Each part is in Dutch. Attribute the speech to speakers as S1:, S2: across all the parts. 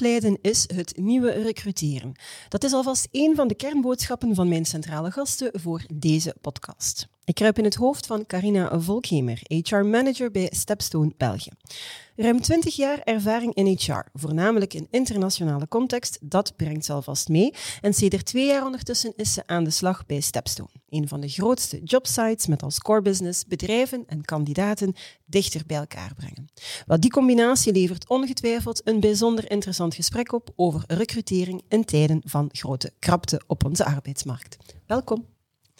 S1: Opleiden is het nieuwe recruteren. Dat is alvast een van de kernboodschappen van mijn centrale gasten voor deze podcast. Ik kruip in het hoofd van Carina Volkhemer, HR-manager bij Stepstone België. Ruim 20 jaar ervaring in HR, voornamelijk in internationale context, dat brengt ze alvast mee. En sinds twee jaar ondertussen is ze aan de slag bij Stepstone, een van de grootste jobsites met als core business bedrijven en kandidaten dichter bij elkaar brengen. Wat die combinatie levert ongetwijfeld een bijzonder interessant gesprek op over recrutering in tijden van grote krapte op onze arbeidsmarkt. Welkom.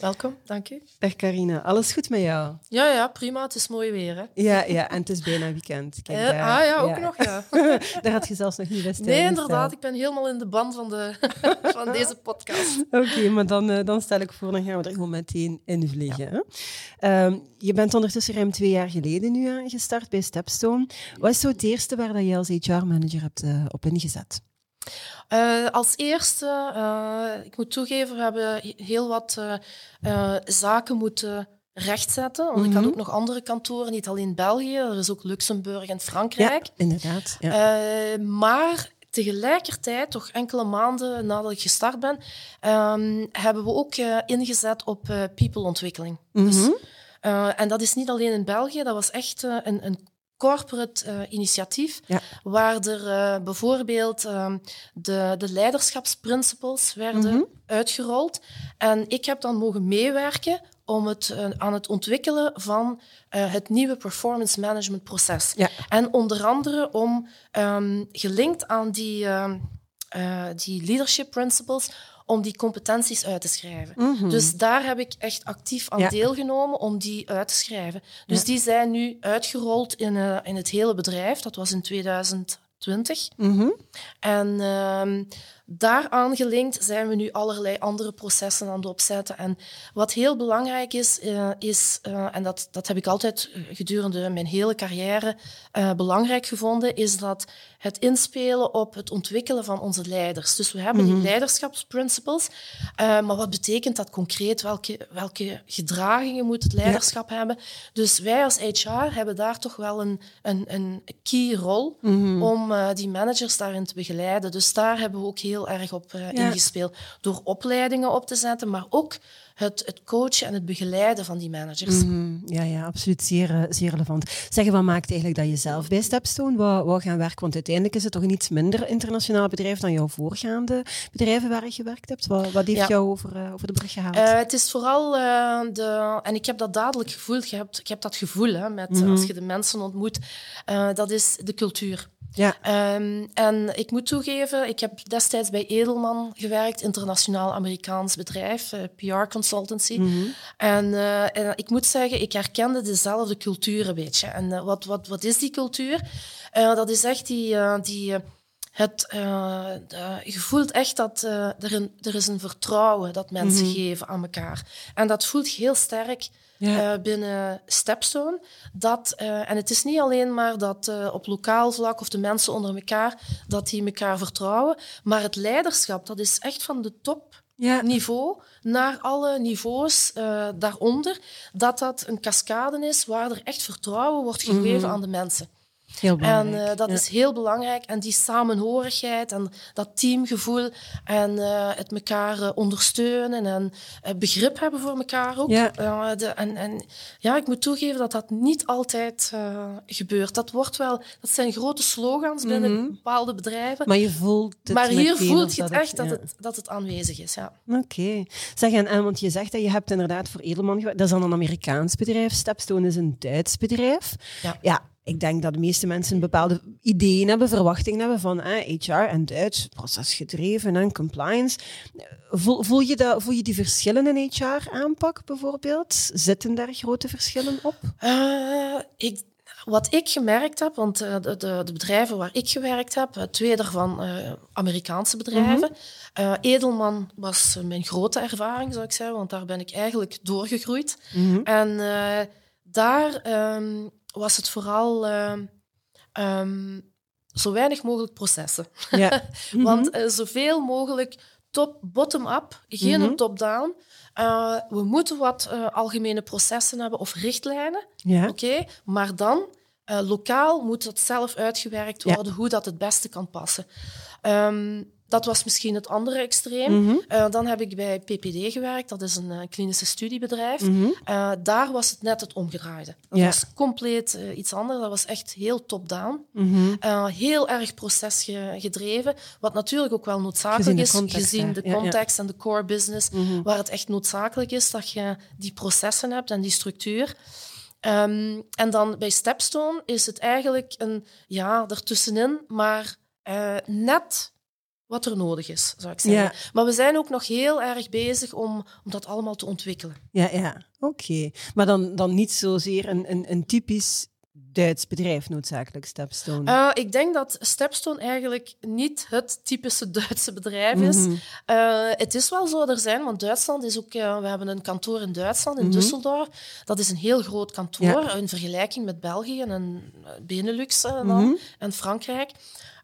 S2: Welkom, dank u.
S1: Dag Carina, alles goed met jou?
S2: Ja, ja, prima. Het is mooi weer, hè?
S1: Ja, ja en het is bijna weekend.
S2: Kijk, uh, ah ja, ook nog, ja.
S1: daar had je zelfs nog niet best
S2: Nee, inderdaad. Ik ben helemaal in de band van, de, van deze podcast.
S1: Oké, maar dan, uh, dan stel ik voor, dan gaan we er gewoon meteen in vliegen. Ja. Um, je bent ondertussen ruim twee jaar geleden nu uh, gestart bij Stepstone. Wat is zo het eerste waar dat je als HR-manager hebt op ingezet?
S2: Uh, als eerste, uh, ik moet toegeven, we hebben heel wat uh, zaken moeten rechtzetten. Want mm -hmm. ik had
S1: Mhm.
S2: ook nog andere kantoren, niet alleen België, er is ook Luxemburg en Frankrijk.
S1: Ja, inderdaad. Ja.
S2: maar tegelijkertijd, toch enkele maanden nadat ik gestart ben, um, hebben we ook ingezet op people-ontwikkeling.
S1: Mm -hmm.
S2: dus, en dat is niet alleen in België, dat was echt een, een corporate uh, initiatief,
S1: ja.
S2: waar er uh, bijvoorbeeld uh, de, de leiderschapsprinciples werden
S1: Mhm.
S2: mm -hmm. uitgerold. En ik heb dan mogen meewerken om het, uh, aan het ontwikkelen van het nieuwe performance management proces.
S1: Ja.
S2: En onder andere om um, gelinkt aan die, uh, die leadership principles om die competenties uit te schrijven.
S1: Mm -hmm.
S2: Dus daar heb ik echt actief aan
S1: Ja.
S2: deelgenomen om die uit te schrijven. Dus
S1: Ja.
S2: die zijn nu uitgerold in, uh, in het hele bedrijf. Dat was in 2020.
S1: Mm -hmm.
S2: En uh, daaraan gelinkt zijn we nu allerlei andere processen aan het opzetten. En wat heel belangrijk is, uh, is uh, en dat, dat heb ik altijd gedurende mijn hele carrière uh, belangrijk gevonden, is dat het inspelen op het ontwikkelen van onze leiders. Dus we hebben
S1: Mhm.
S2: die leiderschapsprinciples, uh, maar wat betekent dat concreet? Welke, welke gedragingen moet het leiderschap hebben? Dus wij als HR hebben daar toch wel een, een, een key rol
S1: Mhm.
S2: om die managers daarin te begeleiden. Dus daar hebben we ook heel erg op uh,
S1: Ja.
S2: ingespeeld. Door opleidingen op te zetten, maar ook het, het coachen en het begeleiden van die managers.
S1: Mhm. Ja, ja, absoluut. Zeer, eh, zeer relevant. Zeg, wat maakt eigenlijk dat je zelf bij Stepstone wou, wou gaan werken? Want uiteindelijk is het toch een iets minder internationaal bedrijf dan jouw voorgaande bedrijven waar je gewerkt hebt. Wat, wat heeft
S2: Ja.
S1: jou over, uh, over de brug gehaald?
S2: Uh, het is vooral uh, de... En ik heb dat dadelijk gevoeld. Je hebt, ik heb dat gevoel hè, met,
S1: Mhm.
S2: als je de mensen ontmoet. Dat is de cultuur.
S1: ja.
S2: Um, en ik moet toegeven, ik heb destijds bij Edelman gewerkt, internationaal Amerikaans bedrijf, uh, Consultancy.
S1: Mhm.
S2: En, uh, en, ik moet zeggen, ik herkende dezelfde cultuur een beetje. En uh, wat, wat, wat is die cultuur? Uh, dat is echt die... die het, je voelt echt dat er, een, er is een vertrouwen dat mensen
S1: Mhm.
S2: geven aan elkaar. En dat voelt heel sterk
S1: Ja.
S2: uh, binnen Stepstone. Dat, uh, en het is niet alleen maar dat uh, op lokaal vlak of de mensen onder elkaar, dat die elkaar vertrouwen, maar het leiderschap, dat is echt van de top
S1: Ja.
S2: niveau naar alle niveaus uh, daaronder, dat dat een cascade is waar er echt vertrouwen wordt gegeven
S1: Mhm.
S2: aan de mensen.
S1: Heel
S2: En uh, dat
S1: ja.
S2: is heel belangrijk. En die samenhorigheid en dat teamgevoel en uh, het elkaar uh, ondersteunen en begrip hebben voor elkaar ook.
S1: Ja.
S2: De, en, en ja, ik moet toegeven dat dat niet altijd gebeurt. Dat, wordt wel, dat zijn grote slogans binnen
S1: Mhm.
S2: bepaalde bedrijven.
S1: Maar je voelt het
S2: Maar hier voelt je het echt dat,
S1: ja.
S2: het, dat het aanwezig is. Ja.
S1: Oké. Zeg, en, en want je zegt dat je hebt inderdaad voor Edelman gewerkt. Dat is dan een Amerikaans bedrijf. Stepstone is een Duits bedrijf.
S2: Ja.
S1: ja ik denk dat de meeste mensen bepaalde ideeën hebben, verwachtingen hebben van eh, HR en Duits, procesgedreven en compliance. Voel, voel, je dat, voel je die verschillen in HR-aanpak bijvoorbeeld? Zitten daar grote verschillen op?
S2: Uh, ik, wat ik gemerkt heb, want uh, de, de, de, bedrijven waar ik gewerkt heb, twee daarvan uh, Amerikaanse bedrijven. Mm Edelman was mijn grote ervaring, zou ik zeggen, want daar ben ik eigenlijk doorgegroeid. Mm -hmm. En daar um, was het vooral um, zo weinig mogelijk processen. Ja. -hmm. want zoveel mogelijk top, bottom-up, geen -hmm. top-down. Uh, we moeten wat uh, algemene processen hebben of richtlijnen. Ja. Oké, maar dan lokaal moet het zelf uitgewerkt worden ja. hoe dat het beste kan passen. Um, dat was misschien het andere extreem. Mm -hmm. uh, dan heb ik bij PPD gewerkt, dat is een uh, klinische studiebedrijf. Mm -hmm. uh, daar was het net het omgedraaide. Dat was compleet iets anders. Dat was echt heel top-down. Mm -hmm. heel erg procesgedreven. Wat natuurlijk ook wel noodzakelijk gezien is, gezien de context ja, ja. en de core business, waar het echt noodzakelijk is dat je die processen hebt en die structuur. Um, en dan bij Stepstone is het eigenlijk een, ja, ertussenin, maar net wat er nodig is, zou ik zeggen. Ja. Maar we zijn ook nog heel erg bezig om, om dat allemaal te ontwikkelen.
S1: Ja, ja. oké. Okay. Maar dan, dan niet zozeer een, een, een typisch Duits bedrijf noodzakelijk, Stepstone?
S2: Uh, ik denk dat Stepstone eigenlijk niet het typische Duitse bedrijf is. Mm -hmm. uh, het is wel zo er zijn, want Duitsland is ook... Uh, we hebben een kantoor in Duitsland, in mm -hmm. Düsseldorf. Dat is een heel groot kantoor ja. in vergelijking met België en Benelux mm -hmm. en Frankrijk.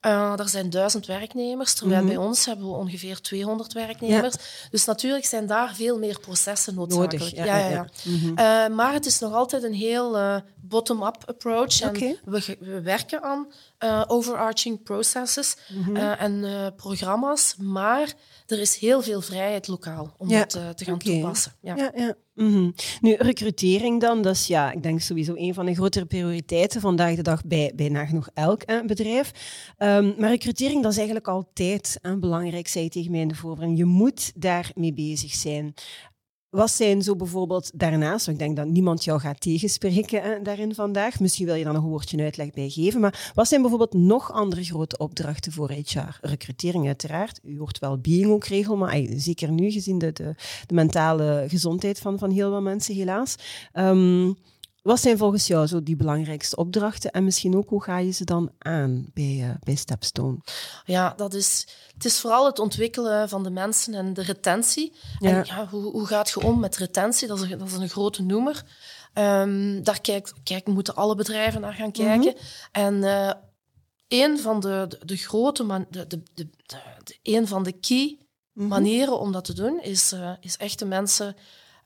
S2: Uh, er zijn duizend werknemers, terwijl mm -hmm. bij ons hebben we ongeveer 200 werknemers. Ja. Dus natuurlijk zijn daar veel meer processen noodzakelijk. Nodig, ja, ja, ja. Mm -hmm. uh, maar het is nog altijd een heel uh, bottom-up approach. En okay. we, we, werken aan overarching processes mm -hmm. en programma's, maar er is heel veel vrijheid lokaal om ja. dat te gaan okay. toepassen.
S1: Ja, ja. ja. Mm -hmm. Nu, recrutering dan, dat is ja, ik denk sowieso een van de grotere prioriteiten vandaag de dag bij bijna nog elk eh, bedrijf. Um, maar recrutering, dat is eigenlijk altijd uh, belangrijk, zei je tegen mij in de voorbereiding. Je moet daarmee bezig zijn. Wat zijn zo bijvoorbeeld daarnaast, ik denk dat niemand jou gaat tegenspreken hè, daarin vandaag, misschien wil je dan een woordje uitleg bij geven, maar wat zijn bijvoorbeeld nog andere grote opdrachten voor HR? Recrutering uiteraard, u hoort wel being ook regel, maar ay, zeker nu gezien de, de, mentale gezondheid van, van heel veel mensen helaas. Um, wat zijn volgens jou zo die belangrijkste opdrachten en misschien ook hoe ga je ze dan aan bij, uh, bij Stepstone?
S2: Ja, dat is, het is vooral het ontwikkelen van de mensen en de retentie. Ja. En ja, hoe, hoe gaat je om met retentie? Dat is, dat is een grote noemer. Um, daar kijk, kijk, moeten alle bedrijven naar gaan kijken. Mm -hmm. En uh, een van de, de, de grote, man, de, de, de, de, een van de key mm -hmm. manieren om dat te doen, is, uh, is echt de mensen,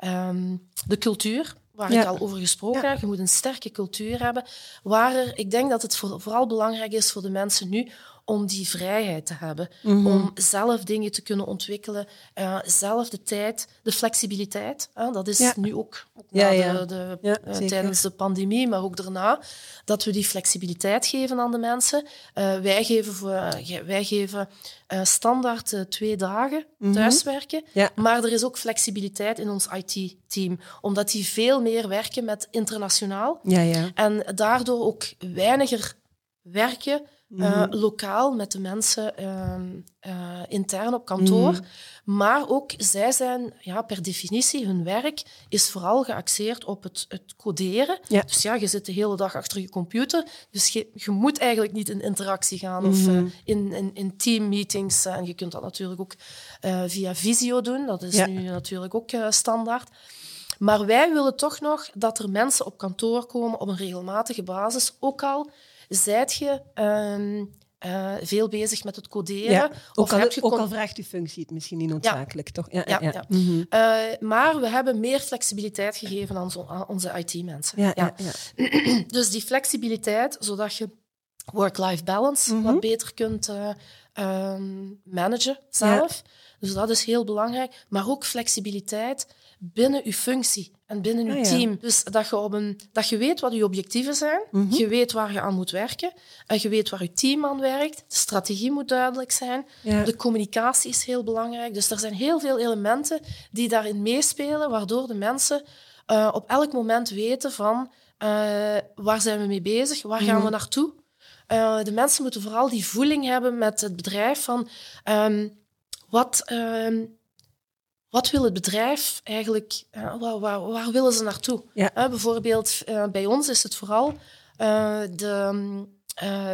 S2: um, de cultuur waar ja. ik al over gesproken heb. Je moet een sterke cultuur hebben. Waar er, ik denk dat het voor, vooral belangrijk is voor de mensen nu om die vrijheid te hebben. Mm -hmm. Om zelf dingen te kunnen ontwikkelen. Uh, zelf de tijd, de flexibiliteit. Uh, dat is ja. nu ook, ook ja, de, de, uh, tijdens de pandemie, maar ook daarna. Dat we die flexibiliteit geven aan de mensen. Eh, wij geven, voor, wij geven standaard twee dagen mm -hmm. thuiswerken. Maar er is ook flexibiliteit in ons IT-team. Omdat die veel meer werken met internationaal. En daardoor ook weiniger werken uh, lokaal met de mensen uh, uh, intern op kantoor. Mm. Maar ook zij zijn ja, per definitie, hun werk is vooral geaxeerd op het, het coderen. Ja. Dus ja, je zit de hele dag achter je computer. Dus je, je moet eigenlijk niet in interactie gaan of mm. in, in, in teammeetings. en je kunt dat natuurlijk ook via visio doen. Dat is ja. nu natuurlijk ook standaard. Maar wij willen toch nog dat er mensen op kantoor komen op een regelmatige basis, ook al zijt je um, uh, veel bezig met het coderen. Ja,
S1: ook, al, ook al vraagt uw functie het misschien niet noodzakelijk,
S2: ja.
S1: toch?
S2: Ja, ja. Mm -hmm. uh, maar we hebben meer flexibiliteit gegeven aan, zo, aan onze IT-mensen. Ja, ja. dus die flexibiliteit, zodat je work-life balance mm -hmm. wat beter kunt uh, um, managen zelf. Dus dat is heel belangrijk. Maar ook flexibiliteit binnen je functie en binnen je ah, team. Dus dat je, op een, dat je weet wat je objectieven zijn, mm -hmm. je weet waar je aan moet werken, en je weet waar je team aan werkt. De strategie moet duidelijk zijn, ja. de communicatie is heel belangrijk. Dus er zijn heel veel elementen die daarin meespelen, waardoor de mensen uh, op elk moment weten van uh, waar zijn we mee bezig, waar gaan mm -hmm. we naartoe. Uh, de mensen moeten vooral die voeling hebben met het bedrijf van um, wat... Um, wat wil het bedrijf eigenlijk, uh, waar, waar, waar, willen ze naartoe? Ja. Uh, bijvoorbeeld uh, bij ons is het vooral de,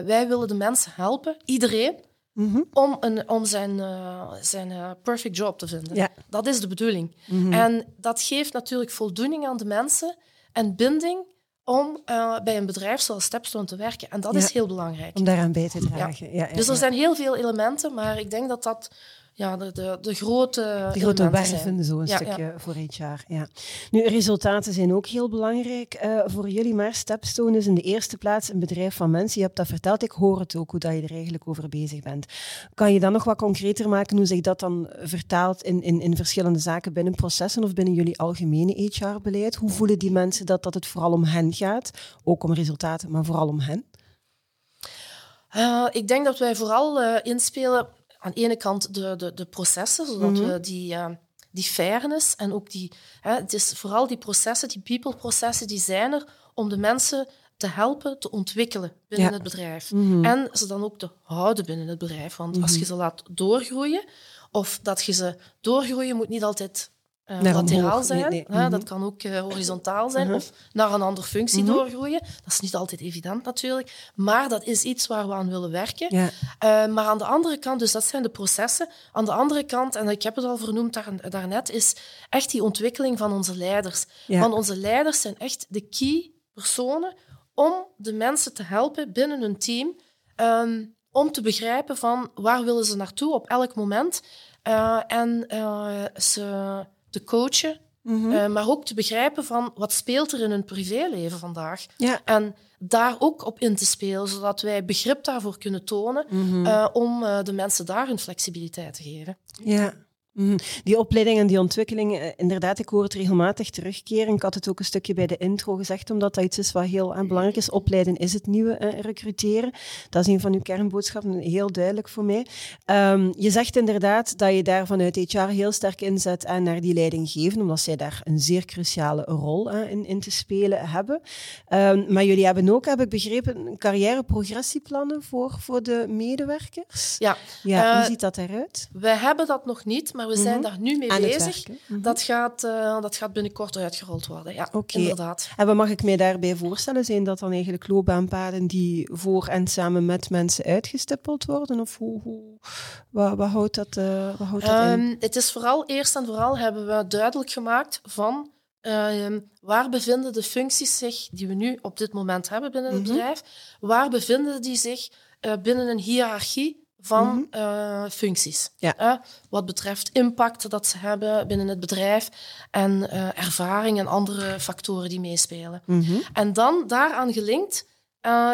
S2: wij willen de mensen helpen, iedereen,
S1: Mhm.
S2: om, een, om zijn, eh, zijn eh, perfect job te vinden.
S1: Ja.
S2: Dat is de bedoeling.
S1: Mhm.
S2: En dat geeft natuurlijk voldoening aan de mensen en binding om eh, bij een bedrijf zoals Stepstone te werken. En dat
S1: Ja.
S2: is heel belangrijk.
S1: Om daaraan bij te dragen. Ja. Ja,
S2: Dus er zijn heel veel elementen, maar ik denk dat dat ja, de, de, de grote
S1: De grote werven,
S2: zijn.
S1: zo een
S2: Ja,
S1: stukje voor HR. Ja. Nu, resultaten zijn ook heel belangrijk eh, voor jullie, maar Stepstone is in de eerste plaats een bedrijf van mensen. Je hebt dat verteld, ik hoor het ook, hoe dat je er eigenlijk over bezig bent. Kan je dat nog wat concreter maken, hoe zich dat dan vertaalt in, in, in verschillende zaken binnen processen of binnen jullie algemene HR-beleid? Hoe voelen die mensen dat, dat het vooral om hen gaat? Ook om resultaten, maar vooral om hen?
S2: Eh, ik denk dat wij vooral eh, inspelen aan de ene kant de, de, de processen, zodat
S1: Mhm.
S2: we die, eh, die fairness en ook die... Hè, het is vooral die processen, die people-processen, die zijn er om de mensen te helpen te ontwikkelen binnen
S1: Ja.
S2: het bedrijf.
S1: Mhm.
S2: En ze dan ook te houden binnen het bedrijf. Want als
S1: Mhm.
S2: je ze laat doorgroeien, of dat je ze doorgroeien moet niet altijd eh,
S1: Naar
S2: lateraal
S1: omhoog,
S2: zijn.
S1: nee, nee.
S2: Hè. Dat kan ook eh, horizontaal zijn
S1: Mhm.
S2: of naar een andere functie
S1: Mhm.
S2: doorgroeien. Dat is niet altijd evident natuurlijk, maar dat is iets waar we aan willen werken.
S1: Ja.
S2: Eh, maar aan de andere kant, dus dat zijn de processen. Aan de andere kant, en ik heb het al vernoemd daar, daarnet, is echt die ontwikkeling van onze leiders.
S1: Ja.
S2: Want onze leiders zijn echt de key personen om de mensen te helpen binnen hun team. ehm, om te begrijpen van waar willen ze naartoe op elk moment. eh, en eh, ze te coachen,
S1: Mhm.
S2: eh, maar ook te begrijpen van wat speelt er in hun privéleven vandaag.
S1: ja.
S2: En daar ook op in te spelen, zodat wij begrip daarvoor kunnen tonen
S1: Mhm.
S2: eh, om eh, de mensen daar hun flexibiliteit te geven.
S1: Ja. Mhm. Die opleiding en die ontwikkeling, eh, inderdaad, ik hoor het regelmatig terugkeren. Ik had het ook een stukje bij de intro gezegd, omdat dat iets is wat heel eh, belangrijk is. Opleiden is het nieuwe eh, recruteren. Dat is een van uw kernboodschappen, heel duidelijk voor mij. Ehm, je zegt inderdaad dat je daar vanuit HR heel sterk inzet en naar die leiding geven, omdat zij daar een zeer cruciale rol eh, in, in te spelen hebben. Ehm, maar jullie hebben ook, heb ik begrepen, carrièreprogressieplannen voor, voor de medewerkers.
S2: Ja,
S1: Ja, hoe
S2: Eh,
S1: ziet dat eruit?
S2: wij hebben dat nog niet, maar we zijn
S1: Mhm.
S2: daar nu mee
S1: Aan
S2: bezig.
S1: Mhm.
S2: Dat gaat, eh, dat gaat binnenkort uitgerold worden. Ja, inderdaad.
S1: En wat mag ik mij daarbij voorstellen? Zijn dat dan eigenlijk loopbaanpaden die voor en samen met mensen uitgestippeld worden? Of hoe, hoe, wat, wat houdt dat, wat houdt dat in?
S2: Ehm, het is vooral, eerst en vooral hebben we duidelijk gemaakt van ehm, waar bevinden de functies zich die we nu op dit moment hebben binnen het
S1: Mhm.
S2: bedrijf, waar bevinden die zich eh, binnen een hiërarchie van
S1: Mhm.
S2: eh, functies.
S1: Ja.
S2: Eh, wat betreft impact dat ze hebben binnen het bedrijf en eh, ervaring en andere factoren die meespelen.
S1: Mhm.
S2: En dan daaraan gelinkt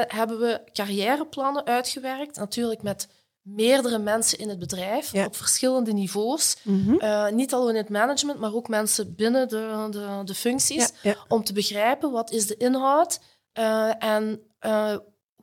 S2: hebben we carrièreplannen uitgewerkt, natuurlijk met meerdere mensen in het bedrijf
S1: Ja.
S2: op verschillende niveaus.
S1: Mhm.
S2: Niet alleen in het management, maar ook mensen binnen de, de, de functies.
S1: Ja.
S2: Om te begrijpen wat is de inhoud eh, en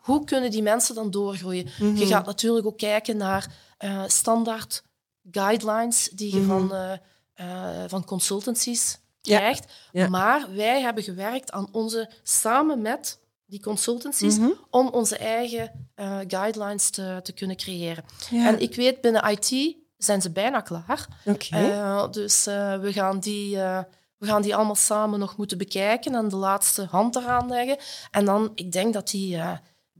S2: hoe kunnen die mensen dan doorgroeien.
S1: Mhm.
S2: Je gaat natuurlijk ook kijken naar eh, standaard guidelines die je
S1: Mhm.
S2: van, eh, eh, van consultancies krijgt.
S1: Ja.
S2: Maar wij hebben gewerkt aan onze, samen met die consultancies,
S1: Mhm.
S2: om onze eigen guidelines te, te kunnen creëren.
S1: Ja.
S2: En ik weet, binnen IT zijn ze bijna klaar. Dus we, gaan die, we gaan die allemaal samen nog moeten bekijken en de laatste hand eraan leggen. En dan, ik denk dat die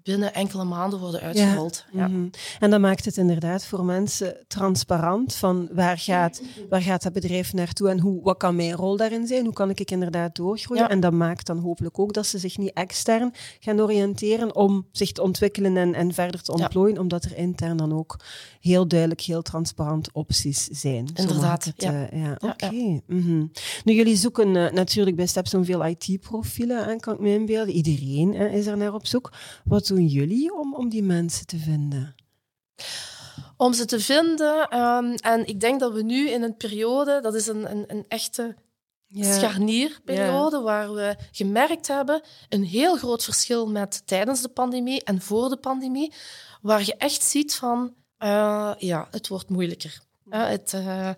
S2: binnen enkele maanden worden uitgerold. Ja.
S1: Mhm. En dan maakt het inderdaad voor mensen transparant van waar gaat, waar gaat dat bedrijf naartoe en hoe, wat kan mijn rol daarin zijn? Hoe kan ik inderdaad doorgroeien?
S2: Ja.
S1: En dat maakt dan hopelijk ook dat ze zich niet extern gaan oriënteren om zich te ontwikkelen en, en verder te
S2: Ja.
S1: ontplooien, omdat er intern dan ook heel duidelijk, heel transparant opties zijn.
S2: Inderdaad,
S1: ik het,
S2: ja.
S1: eh, Oké. mhm. Nu, jullie zoeken eh, natuurlijk bij Stepstone veel IT-profielen, aan, kan ik me inbeelden. Iedereen is er naar op zoek. Wat doen jullie om, om die mensen te vinden?
S2: Om ze te vinden, ehm, en ik denk dat we nu in een periode, dat is een, een, een echte scharnierperiode, waar we gemerkt hebben een heel groot verschil met tijdens de pandemie en voor de pandemie, waar je echt ziet van, eh, ja, het wordt moeilijker. Eh, het, eh,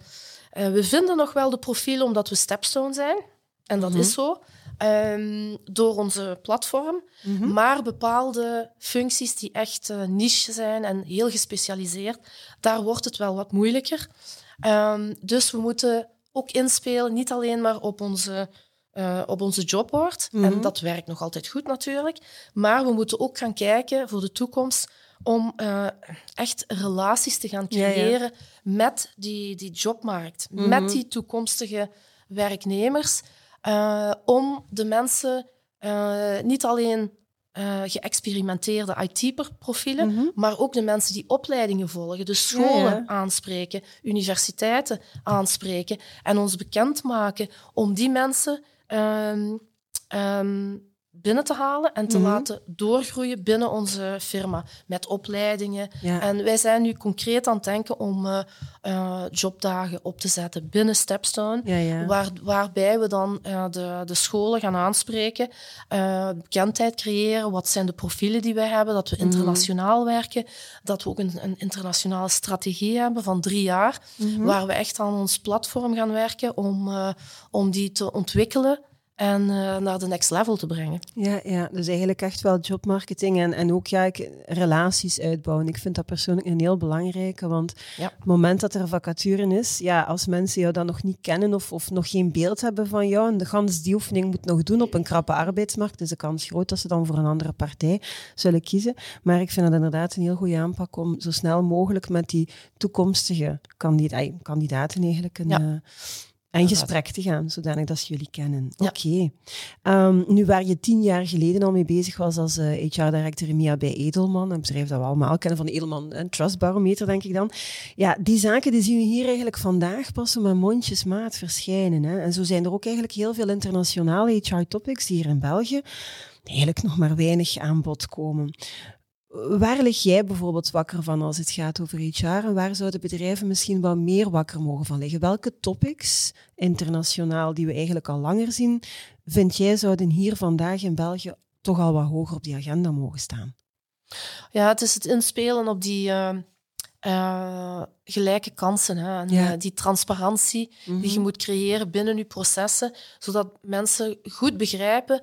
S2: we vinden nog wel de profielen omdat we Stepstone zijn, en dat
S1: Mhm.
S2: is zo, ehm, door onze platform.
S1: Mhm.
S2: Maar bepaalde functies die echt eh, niche zijn en heel gespecialiseerd, daar wordt het wel wat moeilijker. Ehm, dus we moeten ook inspelen, niet alleen maar op onze eh, op onze jobboard.
S1: Mhm.
S2: En dat werkt nog altijd goed natuurlijk. Maar we moeten ook gaan kijken voor de toekomst om eh, echt relaties te gaan
S1: Ja, ja.
S2: creëren met die, die jobmarkt,
S1: Mhm.
S2: met die toekomstige werknemers, eh, om de mensen eh, niet alleen eh, geëxperimenteerde IT-profielen,
S1: Mhm.
S2: maar ook de mensen die opleidingen volgen, de scholen
S1: Ja, ja.
S2: aanspreken, universiteiten aanspreken en ons bekendmaken om die mensen ehm, ehm, binnen te halen en te
S1: Mhm.
S2: laten doorgroeien binnen onze firma met opleidingen.
S1: Ja.
S2: En wij zijn nu concreet aan het denken om eh, eh, jobdagen op te zetten binnen Stepstone.
S1: ja, ja.
S2: Waar, waarbij we dan eh, de, de scholen gaan aanspreken, bekendheid creëren. Wat zijn de profielen die wij hebben? Dat we
S1: Mhm.
S2: internationaal werken. Dat we ook een, een internationale strategie hebben van drie jaar.
S1: Mhm.
S2: Waar we echt aan ons platform gaan werken om, om die te ontwikkelen en eh, naar de next level te brengen.
S1: Ja, ja, dus eigenlijk echt wel jobmarketing en, en ook ja, ik, relaties uitbouwen. Ik vind dat persoonlijk een heel belangrijke, want
S2: Ja.
S1: op het moment dat er een vacature is, ja, als mensen jou dan nog niet kennen of, of nog geen beeld hebben van jou, en de gans die oefening moet nog doen op een krappe arbeidsmarkt, is de kans groot dat ze dan voor een andere partij zullen kiezen. Maar ik vind dat inderdaad een heel goede aanpak om zo snel mogelijk met die toekomstige kandida kandidaten eigenlijk een...
S2: Ja.
S1: eh, en gesprek te gaan, zodanig dat ze jullie kennen.
S2: Ja.
S1: Oké. Ehm, nu, waar je tien jaar geleden al mee bezig was als eh, HR-director EMEA bij Edelman, een bedrijf dat we allemaal kennen van de Edelman en Trust Barometer, denk ik dan. Ja, die zaken die zien we hier eigenlijk vandaag pas zo met mondjesmaat verschijnen. Hè? En zo zijn er ook eigenlijk heel veel internationale HR-topics die hier in België eigenlijk nog maar weinig aan bod komen. Waar lig jij bijvoorbeeld wakker van als het gaat over HR en waar zouden bedrijven misschien wel meer wakker mogen van liggen? Welke topics internationaal die we eigenlijk al langer zien, vind jij zouden hier vandaag in België toch al wat hoger op die agenda mogen staan?
S2: Ja, het is het inspelen op die eh, eh, gelijke kansen. Hè? En,
S1: Ja.
S2: eh, die transparantie die je moet creëren binnen je processen, zodat mensen goed begrijpen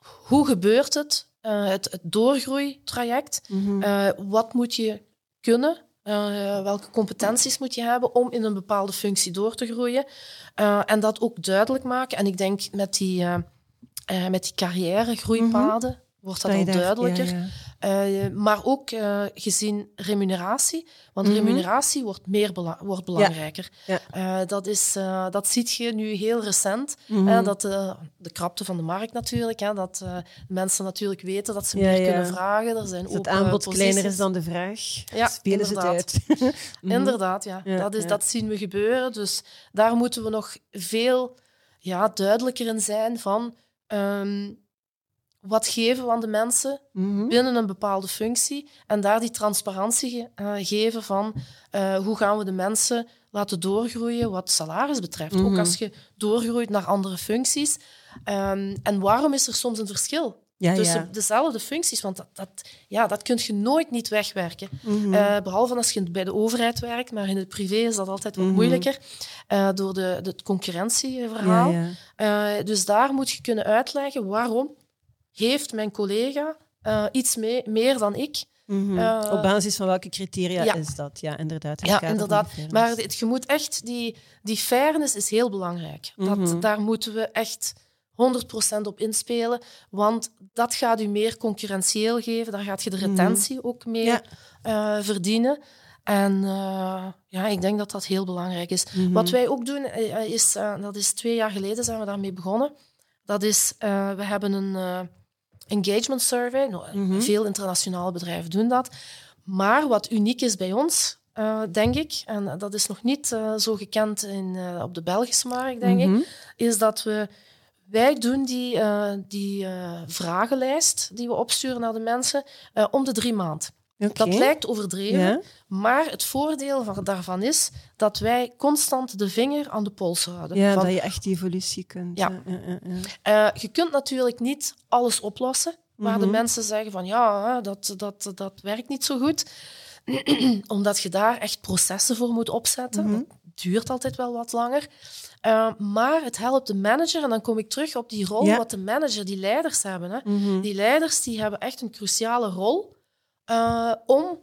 S2: hoe gebeurt het, eh, het, het doorgroeitraject,
S1: Mhm.
S2: Eh, wat moet je kunnen, Eh, welke competenties moet je hebben om in een bepaalde functie door te groeien. En dat ook duidelijk maken. En ik denk met die, met die carrièregroeipaden wordt dat al duidelijker.
S1: ja, ja.
S2: Eh, maar ook eh, gezien remuneratie, want
S1: Mhm.
S2: remuneratie wordt, meer bela- wordt belangrijker.
S1: Ja.
S2: Eh, dat, is, dat ziet je nu heel recent.
S1: Mhm.
S2: dat eh, de krapte van de markt natuurlijk, hè, dat mensen natuurlijk weten dat ze meer kunnen vragen. Er zijn
S1: Als het aanbod
S2: posities.
S1: kleiner is dan de vraag,
S2: Ja,
S1: spelen ze het
S2: inderdaad.
S1: uit. Mhm.
S2: Inderdaad, ja. Dat, is, dat zien we gebeuren. Dus daar moeten we nog veel ja, duidelijker in zijn van ehm, wat geven we aan de mensen
S1: Mhm.
S2: binnen een bepaalde functie en daar die transparantie ge- eh, geven van eh, hoe gaan we de mensen laten doorgroeien wat salaris betreft.
S1: Mhm.
S2: Ook als je doorgroeit naar andere functies. Ehm, en waarom is er soms een verschil
S1: Ja,
S2: tussen
S1: ja.
S2: dezelfde functies? Want dat, dat, ja, dat kun je nooit niet wegwerken.
S1: Mhm.
S2: Eh, behalve als je bij de overheid werkt, maar in het privé is dat altijd wat
S1: Mhm.
S2: moeilijker door de, het concurrentieverhaal.
S1: Ja,
S2: dus daar moet je kunnen uitleggen waarom heeft mijn collega eh, iets mee, meer dan ik.
S1: Mhm.
S2: Eh,
S1: Op basis van welke criteria
S2: ja.
S1: is dat? Ja, inderdaad. in
S2: Ja, inderdaad. Maar het- je moet echt, die, die fairness is heel belangrijk.
S1: Mhm.
S2: dat, daar moeten we echt 100% op inspelen, want dat gaat u meer concurrentieel geven. Daar gaat je de
S1: Mhm.
S2: retentie ook mee
S1: Ja.
S2: eh, verdienen. En ja, ik denk dat dat heel belangrijk is.
S1: Mhm.
S2: Wat wij ook doen, is, dat is twee jaar geleden zijn we daarmee begonnen. Dat is, we hebben een engagement survey. Nou,
S1: Mhm.
S2: Veel internationale bedrijven doen dat. Maar wat uniek is bij ons, eh, denk ik, en dat is nog niet eh, zo gekend in, eh, op de Belgische markt, denk
S1: Mhm.
S2: ik, is dat we wij doen die, die vragenlijst die we opsturen naar de mensen om de drie maanden. Dat lijkt overdreven,
S1: Ja?
S2: maar het voordeel van, daarvan is dat wij constant de vinger aan de pols houden.
S1: Ja,
S2: Van,
S1: dat je echt die evolutie kunt.
S2: Ja.
S1: ja, ja,
S2: eh, je kunt natuurlijk niet alles oplossen, waar de
S1: Mhm.
S2: mensen zeggen van ja, dat, dat, dat werkt niet zo goed. Omdat je daar echt processen voor moet opzetten.
S1: Mhm.
S2: Dat duurt altijd wel wat langer. Eh, maar het helpt de manager, en dan kom ik terug op die rol wat de manager, die leiders hebben. Hè.
S1: Mhm.
S2: Die leiders die hebben echt een cruciale rol eh, om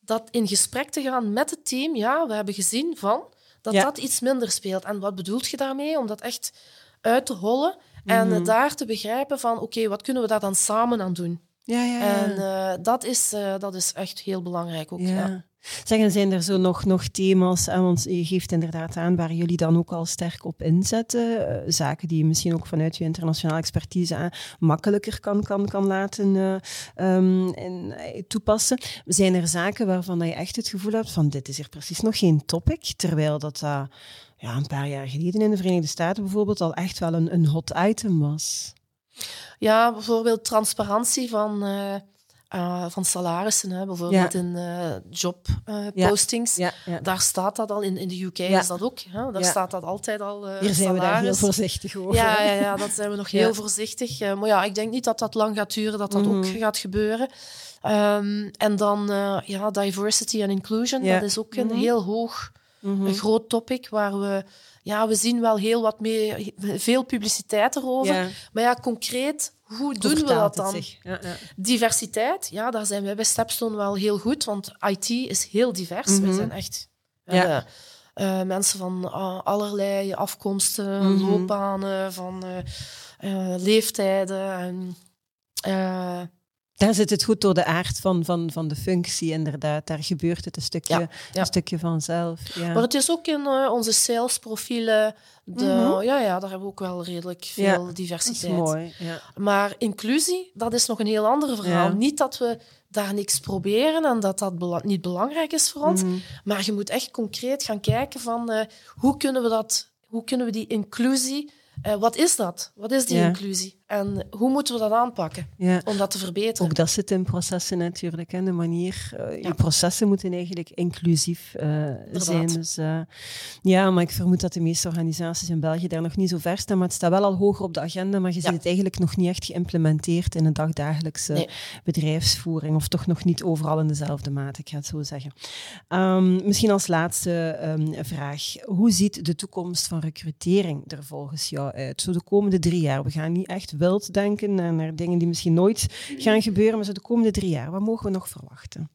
S2: dat in gesprek te gaan met het team. Ja, we hebben gezien van dat
S1: Ja.
S2: dat iets minder speelt. En wat bedoelt je daarmee? Om dat echt uit te hollen en
S1: Mhm.
S2: daar te begrijpen van, oké, wat kunnen we daar dan samen aan doen?
S1: Ja, ja, ja.
S2: En eh, dat, is, eh, dat is echt heel belangrijk ook. Ja.
S1: Ja. Zeg, en zijn er zo nog, nog thema's, want je geeft inderdaad aan waar jullie dan ook al sterk op inzetten, eh, zaken die je misschien ook vanuit je internationale expertise makkelijker kan, kan, kan laten eh, ehm, in, eh, toepassen. Zijn er zaken waarvan je echt het gevoel hebt van dit is hier precies nog geen topic, terwijl dat dat ja, een paar jaar geleden in de Verenigde Staten bijvoorbeeld al echt wel een, een hot item was?
S2: Ja, bijvoorbeeld transparantie van, eh, eh, van salarissen, hè, bijvoorbeeld
S1: Ja.
S2: in eh
S1: Ja.
S2: jobpostings.
S1: Ja, ja.
S2: Daar staat dat al, in, in de UK is dat ook. Hè? Daar staat dat altijd al. eh,
S1: Hier zijn we daar heel voorzichtig over.
S2: Ja, ja, ja, dat zijn we nog heel voorzichtig. Eh, maar ja, ik denk niet dat dat lang gaat duren, dat dat ook
S1: Mhm.
S2: gaat gebeuren. Ehm, en dan eh, ja, diversity en inclusion, dat is ook een
S1: Mhm.
S2: heel hoog,
S1: Mhm.
S2: een groot topic waar we... Ja, we zien wel heel wat mee, veel publiciteit erover.
S1: Ja.
S2: Maar ja, concreet, hoe doen we dat dan?
S1: Ja, ja.
S2: Diversiteit, ja, daar zijn wij bij Stepstone wel heel goed, want IT is heel divers.
S1: Mhm.
S2: We zijn echt eh, mensen van eh, allerlei afkomsten,
S1: Mhm.
S2: loopbanen, van eh, leeftijden. En,
S1: Daar zit het goed door de aard van, van, van de functie, inderdaad. Daar gebeurt het een stukje,
S2: Ja, ja.
S1: Een stukje vanzelf. Ja.
S2: Maar het is ook in eh, onze salesprofielen, de,
S1: Mhm.
S2: ja, ja, daar hebben we ook wel redelijk veel
S1: Ja, dat is
S2: diversiteit.
S1: mooi. Ja.
S2: Maar inclusie, dat is nog een heel ander verhaal. Niet dat we daar niks proberen en dat dat bela- niet belangrijk is voor ons.
S1: Mhm.
S2: Maar je moet echt concreet gaan kijken van eh, hoe kunnen we dat, hoe kunnen we die inclusie, eh, wat is dat? Wat is die inclusie? En hoe moeten we dat aanpakken
S1: ja.
S2: om dat te verbeteren?
S1: Ook dat zit in processen natuurlijk. Hè. De manier, eh,
S2: Ja.
S1: je processen moeten eigenlijk inclusief eh, zijn. Dus, eh, ja, maar ik vermoed dat de meeste organisaties in België daar nog niet zo ver staan. Maar het staat wel al hoger op de agenda, maar je
S2: Ja.
S1: ziet het eigenlijk nog niet echt geïmplementeerd in de dagdagelijkse
S2: Nee.
S1: bedrijfsvoering. Of toch nog niet overal in dezelfde mate, ik ga het zo zeggen. Ehm, misschien als laatste ehm, vraag. Hoe ziet de toekomst van recrutering er volgens jou uit? Zo de komende drie jaar. We gaan niet echt wild denken naar, naar dingen die misschien nooit gaan gebeuren, maar zo de komende drie jaar. Wat mogen we nog verwachten?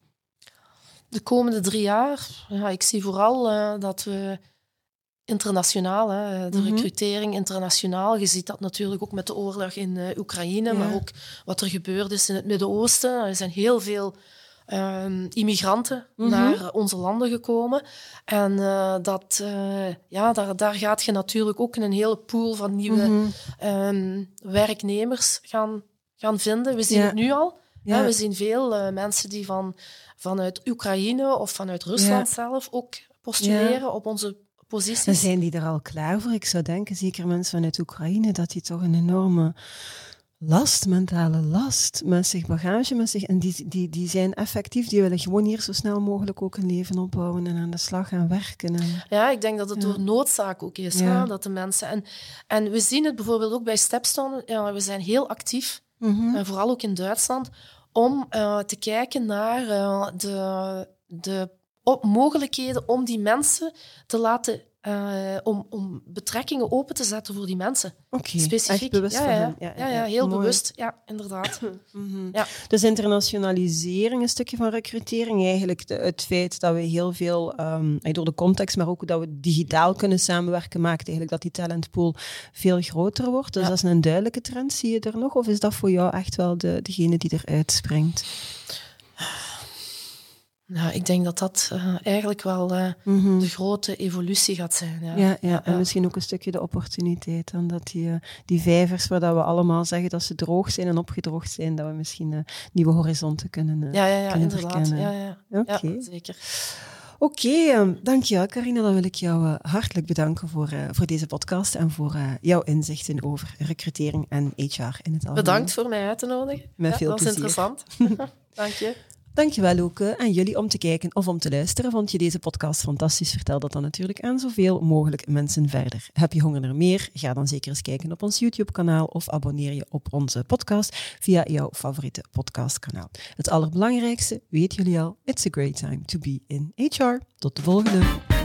S2: De komende drie jaar, ja, ik zie vooral eh, dat we internationaal, hè, de
S1: Mhm.
S2: recrutering internationaal, je ziet dat natuurlijk ook met de oorlog in eh, Oekraïne,
S1: Ja.
S2: maar ook wat er gebeurd is in het Midden-Oosten. Er zijn heel veel ehm, immigranten
S1: Mhm.
S2: naar onze landen gekomen. En eh, dat, eh, ja, daar, daar gaat je natuurlijk ook een hele pool van nieuwe
S1: Mhm.
S2: ehm, werknemers gaan, gaan vinden. We zien
S1: Ja.
S2: het nu al.
S1: Ja.
S2: We zien veel eh, mensen die van, vanuit Oekraïne of vanuit Rusland zelf ook postuleren op onze
S1: Dan
S2: posities.
S1: zijn die er al klaar voor. Ik zou denken, zeker mensen vanuit Oekraïne, dat die toch een enorme last, mentale last met zich, bagage met zich. En die, die, die zijn effectief, die willen gewoon hier zo snel mogelijk ook een leven opbouwen en aan de slag gaan werken. En,
S2: Ja, ik denk dat het
S1: Ja.
S2: door noodzaak ook is.
S1: Ja.
S2: hè, dat de mensen... En, en we zien het bijvoorbeeld ook bij Stepstone. Ja, we zijn heel actief,
S1: Mhm.
S2: en vooral ook in Duitsland, om eh, te kijken naar eh, de, de op- mogelijkheden om die mensen te laten... eh, om, om betrekkingen open te zetten voor die mensen.
S1: Oké,
S2: Specifiek.
S1: echt bewust
S2: ja,
S1: van
S2: ja,
S1: hen.
S2: ja, ja, heel
S1: mooi.
S2: bewust. Ja, inderdaad. Ja.
S1: Dus internationalisering, een stukje van recrutering, eigenlijk de- het feit dat we heel veel, ehm, door de context, maar ook dat we digitaal kunnen samenwerken, maakt eigenlijk dat die talentpool veel groter wordt. Dus dat is een duidelijke trend. Zie je er nog? Of is dat voor jou echt wel de, degene die eruit springt?
S2: Nou, ik denk dat dat eh, eigenlijk wel eh,
S1: Mhm.
S2: de grote evolutie gaat zijn. Ja.
S1: Ja, ja, en
S2: ja.
S1: misschien ook een stukje de opportuniteit. Dan dat die, eh, die vijvers waar dat we allemaal zeggen dat ze droog zijn en opgedroogd zijn, dat we misschien nieuwe horizonten kunnen,
S2: ja, ja, ja,
S1: kunnen
S2: inderdaad. Ja, ja. Ja, zeker.
S1: Oké, ehm, dankjewel Carina. Dan wil ik jou hartelijk bedanken voor, voor deze podcast en voor jouw inzichten over recrutering en HR in het algemeen.
S2: Bedankt voor mij uit te nodigen.
S1: Met
S2: ja,
S1: veel
S2: dat was interessant. Dank je.
S1: Dankjewel eh, aan jullie om te kijken of om te luisteren. Vond je deze podcast fantastisch? Vertel dat dan natuurlijk aan zoveel mogelijk mensen verder. Heb je honger naar meer? Ga dan zeker eens kijken op ons YouTube-kanaal of abonneer je op onze podcast via jouw favoriete podcastkanaal. Het allerbelangrijkste, weten jullie al, it's a great time to be in HR. Tot de volgende!